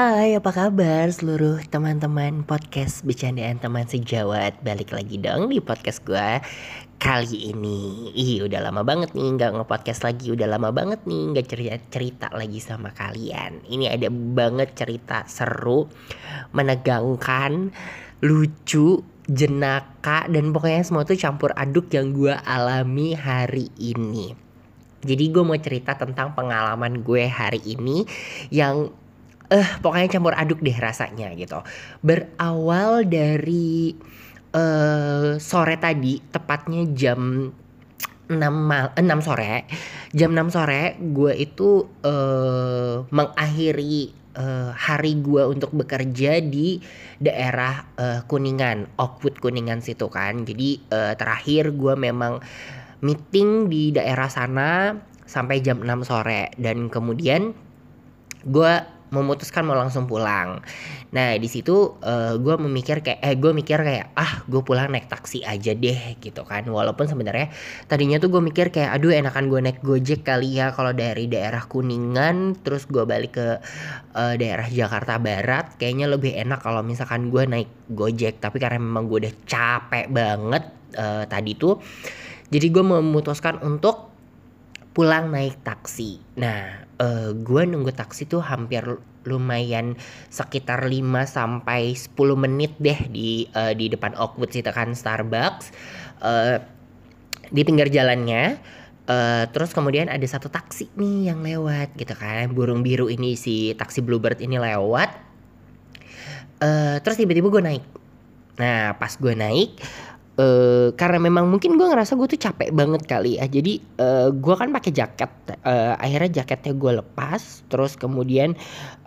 Hai, apa kabar seluruh teman-teman podcast Bercandaan Teman Sejawat? Balik lagi dong di podcast gue kali ini. Ih, udah lama banget nih nggak nge-podcast lagi. Udah lama banget nih nggak cerita-cerita lagi sama kalian. Ini ada banget cerita seru Menegangkan Lucu Jenaka Dan pokoknya semua tuh campur aduk yang gue alami hari ini. Jadi gue mau cerita tentang pengalaman gue hari ini yang eh pokoknya campur aduk deh rasanya gitu. Berawal dari uh, sore tadi, tepatnya jam 6 mal 6 sore. Jam 6 sore gue itu uh, mengakhiri uh, hari gue untuk bekerja di daerah uh, Kuningan, Oakwood Kuningan situ kan. Jadi uh, terakhir gue memang meeting di daerah sana sampai jam 6 sore dan kemudian gue memutuskan mau langsung pulang. Nah di situ uh, gue memikir kayak eh gue mikir kayak ah gue pulang naik taksi aja deh gitu kan. Walaupun sebenarnya tadinya tuh gue mikir kayak aduh enakan gue naik gojek kali ya kalau dari daerah kuningan terus gue balik ke uh, daerah Jakarta Barat kayaknya lebih enak kalau misalkan gue naik gojek. Tapi karena memang gue udah capek banget uh, tadi tuh, jadi gue memutuskan untuk pulang naik taksi. Nah, uh, gue nunggu taksi tuh hampir lumayan sekitar 5 sampai 10 menit deh di uh, di depan Oakwood situ kan Starbucks. Uh, di pinggir jalannya Uh, terus kemudian ada satu taksi nih yang lewat gitu kan. Burung biru ini si taksi bluebird ini lewat. Uh, terus tiba-tiba gue naik. Nah pas gue naik karena memang mungkin gue ngerasa gue tuh capek banget kali ya. Jadi uh, gue kan pakai jaket uh, akhirnya jaketnya gue lepas terus kemudian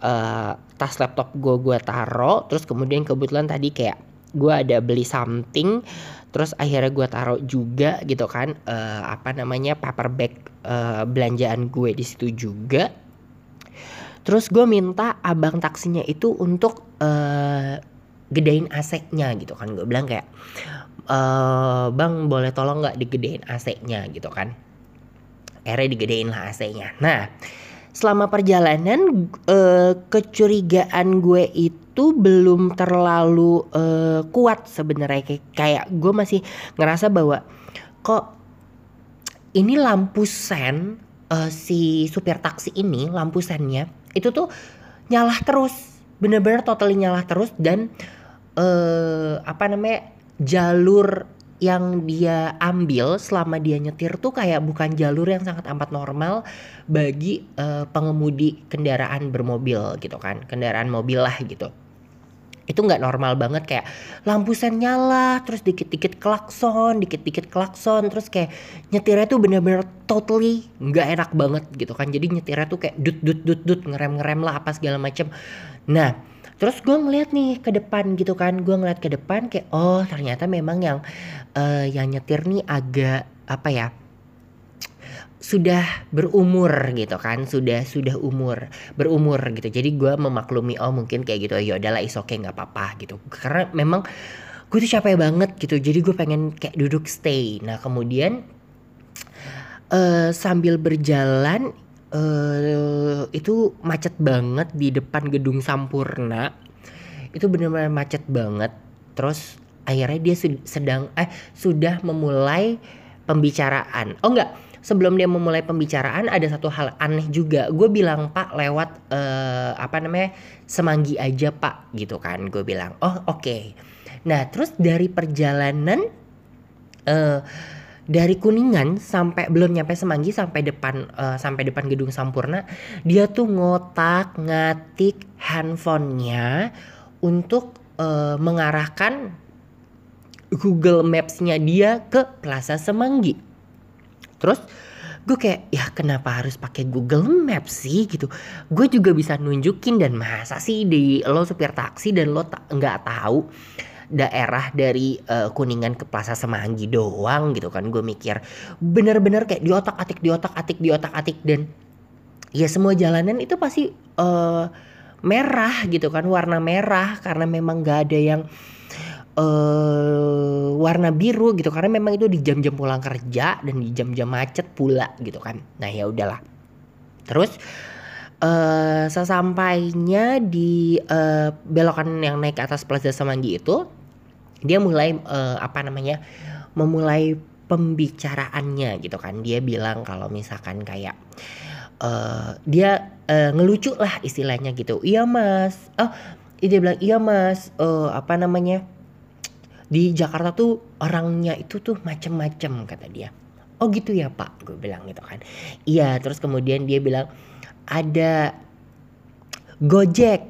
uh, tas laptop gue gue taro terus kemudian kebetulan tadi kayak gue ada beli something terus akhirnya gue taruh juga gitu kan uh, apa namanya paper bag uh, belanjaan gue di situ juga. Terus gue minta abang taksinya itu untuk uh, gedein AC-nya gitu kan. Gue bilang kayak uh, bang boleh tolong nggak digedein AC-nya gitu kan. Akhirnya digedein lah AC-nya nah selama perjalanan uh, kecurigaan gue itu belum terlalu uh, kuat sebenarnya. Kayak, kayak gue masih ngerasa bahwa kok ini lampu sen uh, si supir taksi ini lampu sennya itu tuh nyala terus. Bener-bener totally nyala terus dan uh, apa namanya jalur yang dia ambil selama dia nyetir tuh kayak bukan jalur yang sangat amat normal bagi uh, pengemudi kendaraan bermobil gitu kan kendaraan mobil lah gitu. Itu nggak normal banget kayak lampu sen nyala terus dikit-dikit klakson dikit-dikit klakson terus kayak nyetirnya tuh bener-bener totally nggak enak banget gitu kan. Jadi nyetirnya tuh kayak dut dut dut dut ngerem ngerem lah apa segala macem. Nah Terus gue ngeliat nih ke depan gitu kan, gue ngeliat ke depan kayak oh ternyata memang yang uh, yang nyetir nih agak apa ya sudah berumur gitu kan sudah sudah umur berumur gitu. Jadi gue memaklumi oh mungkin kayak gitu ya udahlah is okay apa-apa gitu. Karena memang gue tuh capek banget gitu jadi gue pengen kayak duduk stay. Nah kemudian uh, sambil berjalan uh, itu macet banget di depan gedung Sampurna. Itu benar-benar macet banget. Terus akhirnya dia sedang eh sudah memulai pembicaraan. Oh enggak. Sebelum dia memulai pembicaraan ada satu hal aneh juga. Gue bilang pak lewat uh, apa namanya semanggi aja pak gitu kan. Gue bilang oh oke. Okay. nah terus dari perjalanan uh, dari Kuningan sampai belum nyampe Semanggi sampai depan uh, sampai depan gedung Sampurna dia tuh ngotak ngatik handphonenya untuk uh, mengarahkan Google Maps-nya dia ke Plaza Semanggi. Terus gue kayak ya kenapa harus pakai Google Maps sih? Gitu. Gue juga bisa nunjukin dan masa sih di lo supir taksi dan lo nggak ta tahu daerah dari uh, Kuningan ke Plaza Semanggi doang gitu kan. Gue mikir bener-bener kayak di otak atik di otak atik di otak atik dan ya semua jalanan itu pasti uh, merah gitu kan warna merah karena memang gak ada yang uh, warna biru gitu. Karena memang itu di jam-jam pulang kerja dan di jam-jam macet pula gitu kan. Nah ya udahlah. Terus uh, sesampainya di uh, belokan yang naik ke atas Plaza Semanggi itu dia mulai uh, apa namanya memulai pembicaraannya gitu kan. Dia bilang kalau misalkan kayak uh, dia uh, ngelucu lah istilahnya gitu. Iya mas. Oh dia bilang iya mas uh, apa namanya di Jakarta tuh orangnya itu tuh macem-macem kata dia. Oh gitu ya pak gue bilang gitu kan. Iya terus kemudian dia bilang ada Gojek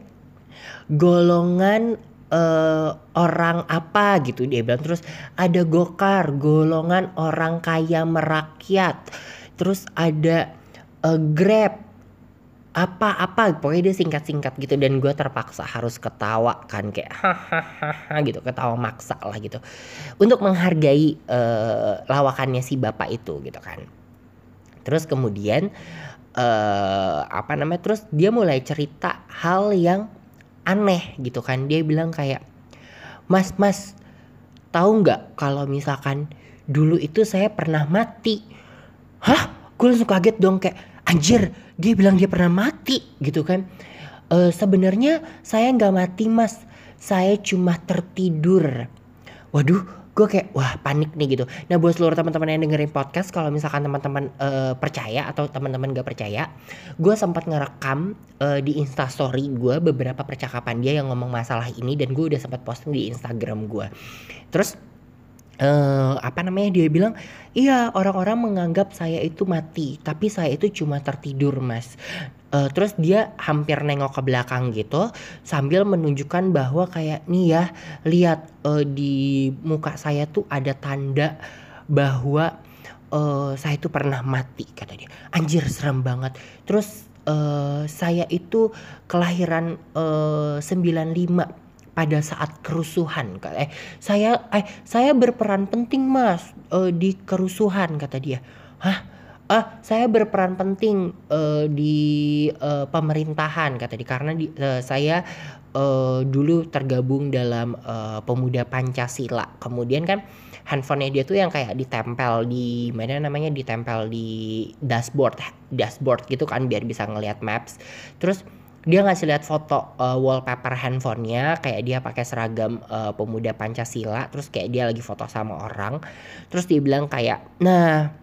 golongan uh, orang apa gitu. Dia bilang terus ada Gokar golongan orang kaya merakyat. Terus ada uh, Grab apa-apa. Pokoknya dia singkat-singkat gitu. Dan gue terpaksa harus ketawa kan kayak hahaha gitu. Ketawa maksa lah gitu. Untuk menghargai uh, lawakannya si bapak itu gitu kan. Terus kemudian uh, apa namanya terus dia mulai cerita hal yang aneh gitu kan. Dia bilang kayak mas mas tahu nggak kalau misalkan dulu itu saya pernah mati? Hah? Gue langsung kaget dong kayak anjir dia bilang dia pernah mati gitu kan. E, sebenarnya saya nggak mati mas. Saya cuma tertidur. Waduh gue kayak wah panik nih gitu. Nah buat seluruh teman-teman yang dengerin podcast, kalau misalkan teman-teman uh, percaya atau teman-teman gak percaya, gue sempat ngerekam uh, di Instastory gue beberapa percakapan dia yang ngomong masalah ini dan gue udah sempat posting di Instagram gue. Terus uh, apa namanya dia bilang iya orang-orang menganggap saya itu mati tapi saya itu cuma tertidur mas uh, terus dia hampir nengok ke belakang gitu sambil menunjukkan bahwa kayak nih ya lihat uh, di muka saya tuh ada tanda bahwa uh, saya itu pernah mati kata dia. Anjir serem banget. Terus uh, saya itu kelahiran uh, 95 pada saat kerusuhan eh saya eh saya berperan penting mas uh, di kerusuhan kata dia. Hah ah saya berperan penting uh, di uh, pemerintahan kata dia. Karena di, uh, saya uh, dulu tergabung dalam uh, pemuda Pancasila. Kemudian kan handphonenya dia tuh yang kayak ditempel di mana namanya ditempel di dashboard dashboard gitu kan biar bisa ngelihat maps. Terus dia ngasih lihat foto uh, wallpaper handphonenya kayak dia pakai seragam uh, pemuda Pancasila. Terus kayak dia lagi foto sama orang. Terus dia bilang kayak nah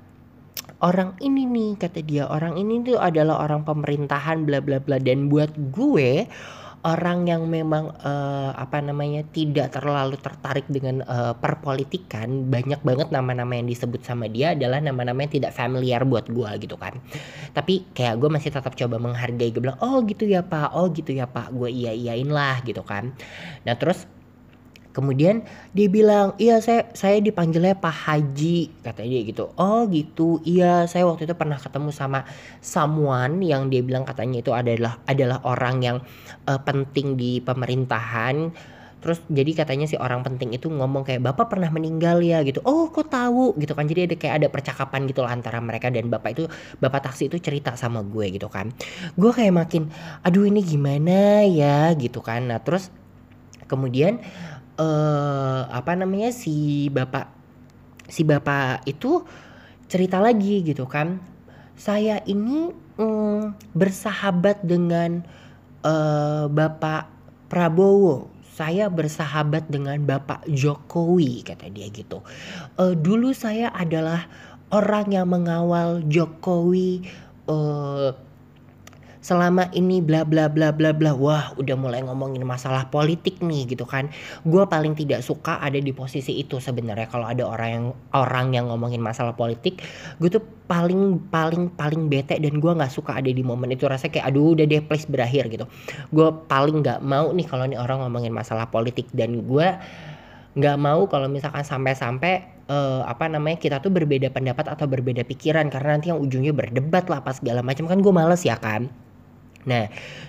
orang ini nih kata dia orang ini tuh adalah orang pemerintahan bla bla bla. Dan buat gue orang yang memang uh, apa namanya tidak terlalu tertarik dengan uh, perpolitikan banyak banget nama-nama yang disebut sama dia adalah nama-nama yang tidak familiar buat gue gitu kan. Tapi kayak gue masih tetap coba menghargai gue bilang oh gitu ya pak. Oh gitu ya pak. Gue iya iyain lah gitu kan. Nah terus Kemudian dia bilang, iya saya saya dipanggilnya Pak Haji kata dia gitu. Oh gitu, iya saya waktu itu pernah ketemu sama someone yang dia bilang katanya itu adalah adalah orang yang uh, penting di pemerintahan. Terus jadi katanya si orang penting itu ngomong kayak bapak pernah meninggal ya gitu. Oh kok tahu gitu kan. Jadi ada kayak ada percakapan gitu lah antara mereka dan bapak itu bapak taksi itu cerita sama gue gitu kan. Gue kayak makin aduh ini gimana ya gitu kan. Nah terus kemudian uh, apa namanya si bapak si bapak itu cerita lagi gitu kan saya ini um, bersahabat dengan uh, bapak Prabowo saya bersahabat dengan Bapak Jokowi kata dia gitu. Uh, dulu saya adalah orang yang mengawal Jokowi uh, selama ini bla bla bla bla bla wah udah mulai ngomongin masalah politik nih gitu kan. Gue paling tidak suka ada di posisi itu sebenarnya kalau ada orang yang orang yang ngomongin masalah politik gue tuh paling paling paling bete dan gue nggak suka ada di momen itu. Rasanya kayak aduh udah deh please berakhir gitu. Gue paling nggak mau nih kalau nih orang ngomongin masalah politik dan gue nggak mau kalau misalkan sampai-sampai uh, apa namanya kita tuh berbeda pendapat atau berbeda pikiran karena nanti yang ujungnya berdebat lah pas segala macam kan gue males ya kan Nah,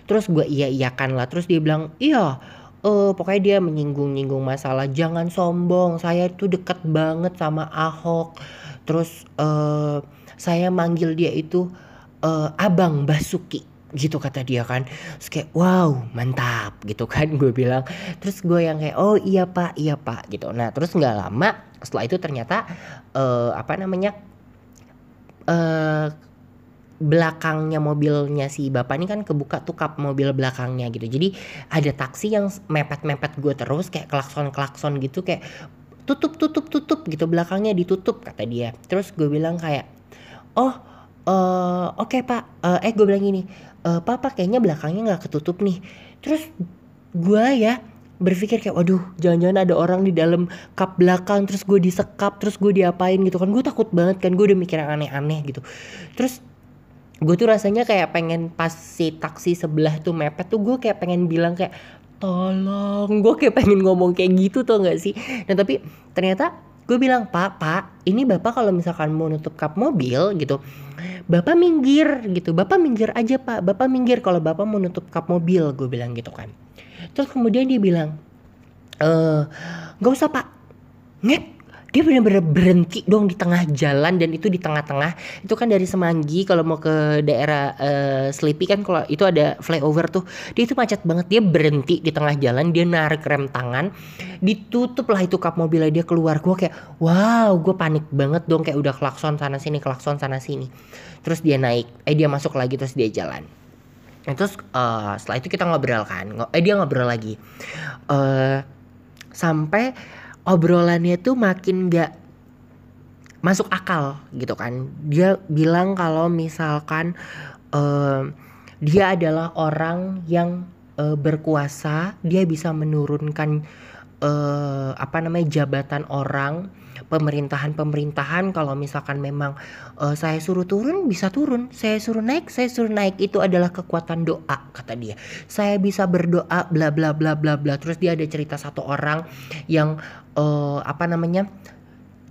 terus gue iya iyakan lah. Terus dia bilang, iya, uh, pokoknya dia menyinggung-nyinggung masalah jangan sombong. Saya tuh deket banget sama Ahok. Terus uh, saya manggil dia itu uh, Abang Basuki gitu kata dia kan terus kayak wow mantap gitu kan gue bilang terus gue yang kayak oh iya pak iya pak gitu nah terus nggak lama setelah itu ternyata uh, apa namanya uh, belakangnya mobilnya si bapak ini kan kebuka tuh kap mobil belakangnya gitu. Jadi ada taksi yang mepet-mepet gue terus kayak klakson-klakson gitu kayak tutup tutup tutup gitu belakangnya ditutup kata dia. Terus gue bilang kayak oh uh, oke okay, pak. Uh, eh gue bilang gini uh, papa kayaknya belakangnya nggak ketutup nih. Terus gue ya berpikir kayak waduh jangan-jangan ada orang di dalam kap belakang terus gue disekap terus gue diapain gitu. Kan gue takut banget kan gue udah mikir yang aneh-aneh gitu. Terus gue tuh rasanya kayak pengen pas si taksi sebelah tuh mepet tuh gue kayak pengen bilang kayak tolong. Gue kayak pengen ngomong kayak gitu tuh nggak sih? Dan tapi ternyata gue bilang pak pak ini bapak kalau misalkan mau nutup kap mobil gitu bapak minggir gitu bapak minggir aja pak bapak minggir kalau bapak mau nutup kap mobil gue bilang gitu kan. Terus kemudian dia bilang eh nggak usah pak. Nget dia benar-benar berhenti dong di tengah jalan dan itu di tengah-tengah. Itu kan dari Semanggi kalau mau ke daerah uh, Sleepy kan kalau itu ada flyover tuh. Dia itu macet banget dia berhenti di tengah jalan dia narik rem tangan ditutup lah itu kap mobilnya dia keluar. Gue kayak wow gue panik banget dong kayak udah klakson sana sini klakson sana sini. Terus dia naik eh dia masuk lagi terus dia jalan. Nah, terus uh, setelah itu kita ngobrol kan, eh dia ngobrol lagi, uh, sampai obrolannya tuh makin gak masuk akal gitu kan. Dia bilang kalau misalkan uh, dia adalah orang yang uh, berkuasa dia bisa menurunkan uh, apa namanya jabatan orang pemerintahan-pemerintahan kalau misalkan memang uh, saya suruh turun bisa turun, saya suruh naik saya suruh naik itu adalah kekuatan doa kata dia. Saya bisa berdoa bla bla bla bla bla. Terus dia ada cerita satu orang yang uh, apa namanya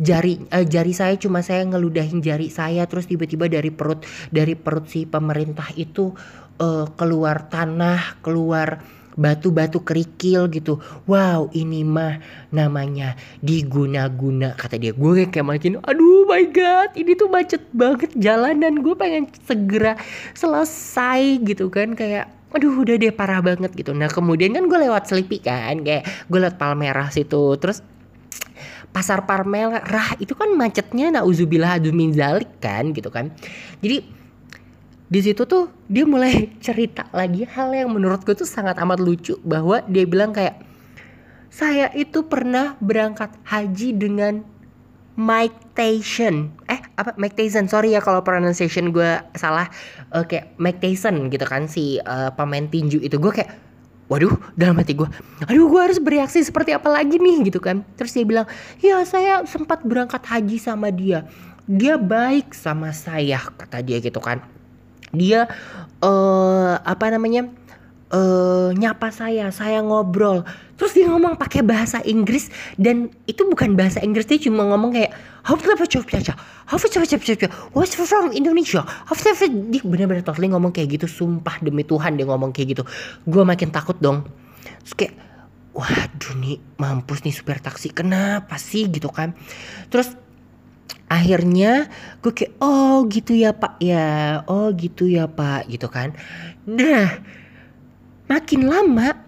jari uh, jari saya cuma saya ngeludahin jari saya terus tiba-tiba dari perut dari perut si pemerintah itu uh, keluar tanah keluar batu-batu kerikil gitu. Wow ini mah namanya diguna-guna kata dia. Gue kayak makin aduh my god ini tuh macet banget jalanan. Gue pengen segera selesai gitu kan. Kayak aduh udah deh parah banget gitu. Nah kemudian kan gue lewat Selipi kan kayak gue lewat Palmerah situ. Terus pasar Palmerah itu kan macetnya nauzubillah adumin zalik kan gitu kan. Jadi di situ tuh dia mulai cerita lagi hal yang menurut gue tuh sangat amat lucu bahwa dia bilang kayak saya itu pernah berangkat haji dengan Mike Tyson. Eh apa? Mike Tyson. Sorry ya kalau pronunciation gue salah. Uh, Mike Tyson gitu kan si uh, pemain tinju itu. Gue kayak waduh dalam hati gue aduh gue harus bereaksi seperti apa lagi nih? Gitu kan. Terus dia bilang ya saya sempat berangkat haji sama dia. Dia baik sama saya kata dia gitu kan dia uh, apa namanya uh, nyapa saya, saya ngobrol. Terus dia ngomong pakai bahasa Inggris dan itu bukan bahasa Inggris dia cuma ngomong kayak What's from Indonesia? Dia bener-bener totally ngomong kayak gitu Sumpah demi Tuhan dia ngomong kayak gitu. Gue makin takut dong. Terus kayak Waduh nih mampus nih supir taksi Kenapa sih? Gitu kan. Terus akhirnya gue kayak oh gitu ya pak ya. Oh gitu ya pak gitu kan. Nah makin lama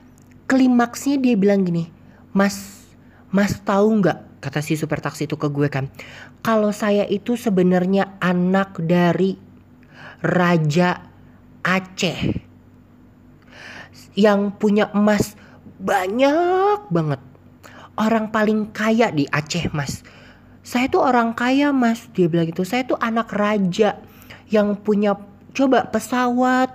klimaksnya dia bilang gini Mas Mas tahu nggak kata si super taksi itu ke gue kan kalau saya itu sebenarnya anak dari raja Aceh yang punya emas banyak banget. Orang paling kaya di Aceh mas saya tuh orang kaya mas dia bilang gitu. Saya tuh anak raja yang punya coba pesawat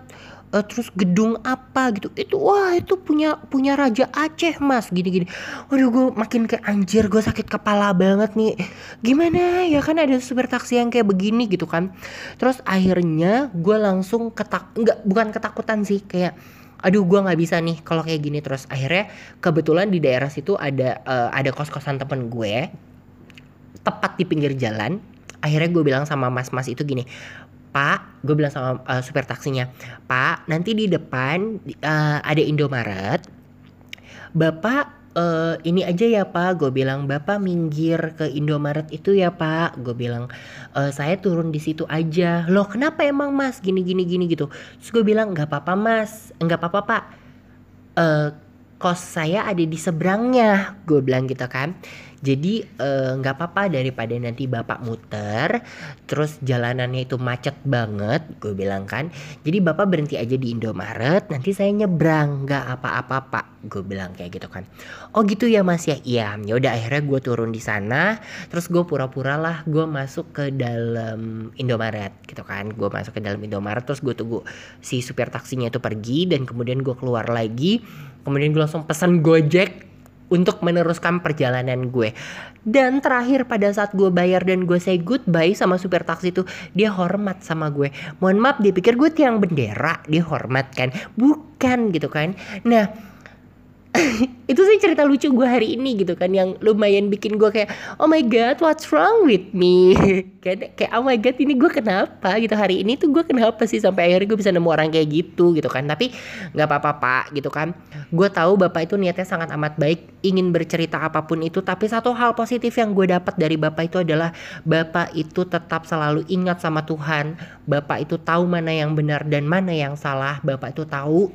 uh, terus gedung apa gitu. Itu wah itu punya punya raja Aceh mas gini gini waduh gue makin ke anjir gue sakit kepala banget nih. Gimana? Ya kan ada super taksi yang kayak begini gitu kan. Terus akhirnya gue langsung ketak nggak bukan ketakutan sih kayak aduh gue nggak bisa nih kalau kayak gini. Terus akhirnya kebetulan di daerah situ ada uh, ada kos kosan temen gue tepat di pinggir jalan akhirnya gue bilang sama mas-mas itu gini Pak, gue bilang sama uh, supir taksinya, Pak, nanti di depan uh, ada Indomaret. Bapak uh, ini aja ya Pak, gue bilang Bapak minggir ke Indomaret itu ya Pak, gue bilang e, saya turun di situ aja. Loh kenapa emang Mas gini gini gini gitu? Terus gue bilang nggak apa-apa Mas, nggak apa-apa Pak. Uh, kos saya ada di seberangnya, gue bilang gitu kan. Jadi eh, nggak uh, apa-apa daripada nanti bapak muter, terus jalanannya itu macet banget, gue bilang kan. Jadi bapak berhenti aja di Indomaret, nanti saya nyebrang, nggak apa-apa pak, gue bilang kayak gitu kan. Oh gitu ya mas ya, iya. Ya udah akhirnya gue turun di sana, terus gue pura-pura lah, gue masuk ke dalam Indomaret gitu kan. Gue masuk ke dalam Indomaret, terus gue tunggu si supir taksinya itu pergi dan kemudian gue keluar lagi, kemudian gue langsung pesan Gojek untuk meneruskan perjalanan gue. Dan terakhir pada saat gue bayar dan gue say goodbye sama supir taksi itu, dia hormat sama gue. Mohon maaf, dia pikir gue tiang bendera, dia hormat kan? Bukan gitu kan. Nah, itu sih cerita lucu gue hari ini gitu kan yang lumayan bikin gue kayak oh my god what's wrong with me? Kayak kayak oh my god ini gue kenapa? Gitu. Hari ini tuh gue kenapa sih sampai akhirnya gue bisa nemu orang kayak gitu gitu kan. Tapi nggak apa-apa pak gitu kan. Gue tahu bapak itu niatnya sangat amat baik ingin bercerita apa pun itu. Tapi satu hal positif yang gue dapat dari bapak itu adalah bapak itu tetap selalu ingat sama Tuhan. Bapak itu tahu mana yang benar dan mana yang salah. Bapak itu tahu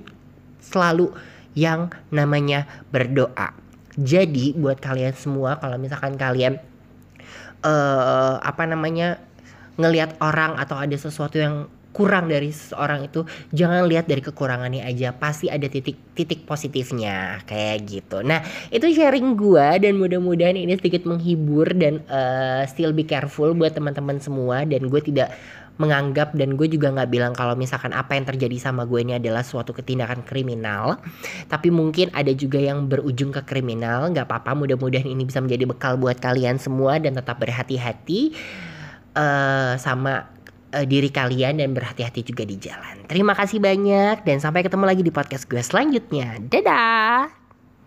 selalu yang namanya berdoa. Jadi buat kalian semua kalau misalkan kalian uh, apa namanya ngelihat orang atau ada sesuatu yang kurang dari seseorang itu jangan lihat dari kekurangannya aja. Pasti ada titik-titik positifnya. Kayak gitu. Nah itu sharing gua dan mudah-mudahan ini sedikit menghibur dan uh, still be careful buat teman-teman semua. Dan gue tidak menganggap dan gue juga nggak bilang kalau misalkan apa yang terjadi sama gue ini adalah suatu ketindakan kriminal. Tapi mungkin ada juga yang berujung ke kriminal. Nggak apa-apa mudah-mudahan ini bisa menjadi bekal buat kalian semua dan tetap berhati-hati uh, sama uh, diri kalian dan berhati-hati juga di jalan. Terima kasih banyak dan sampai ketemu lagi di podcast gue selanjutnya. Dadah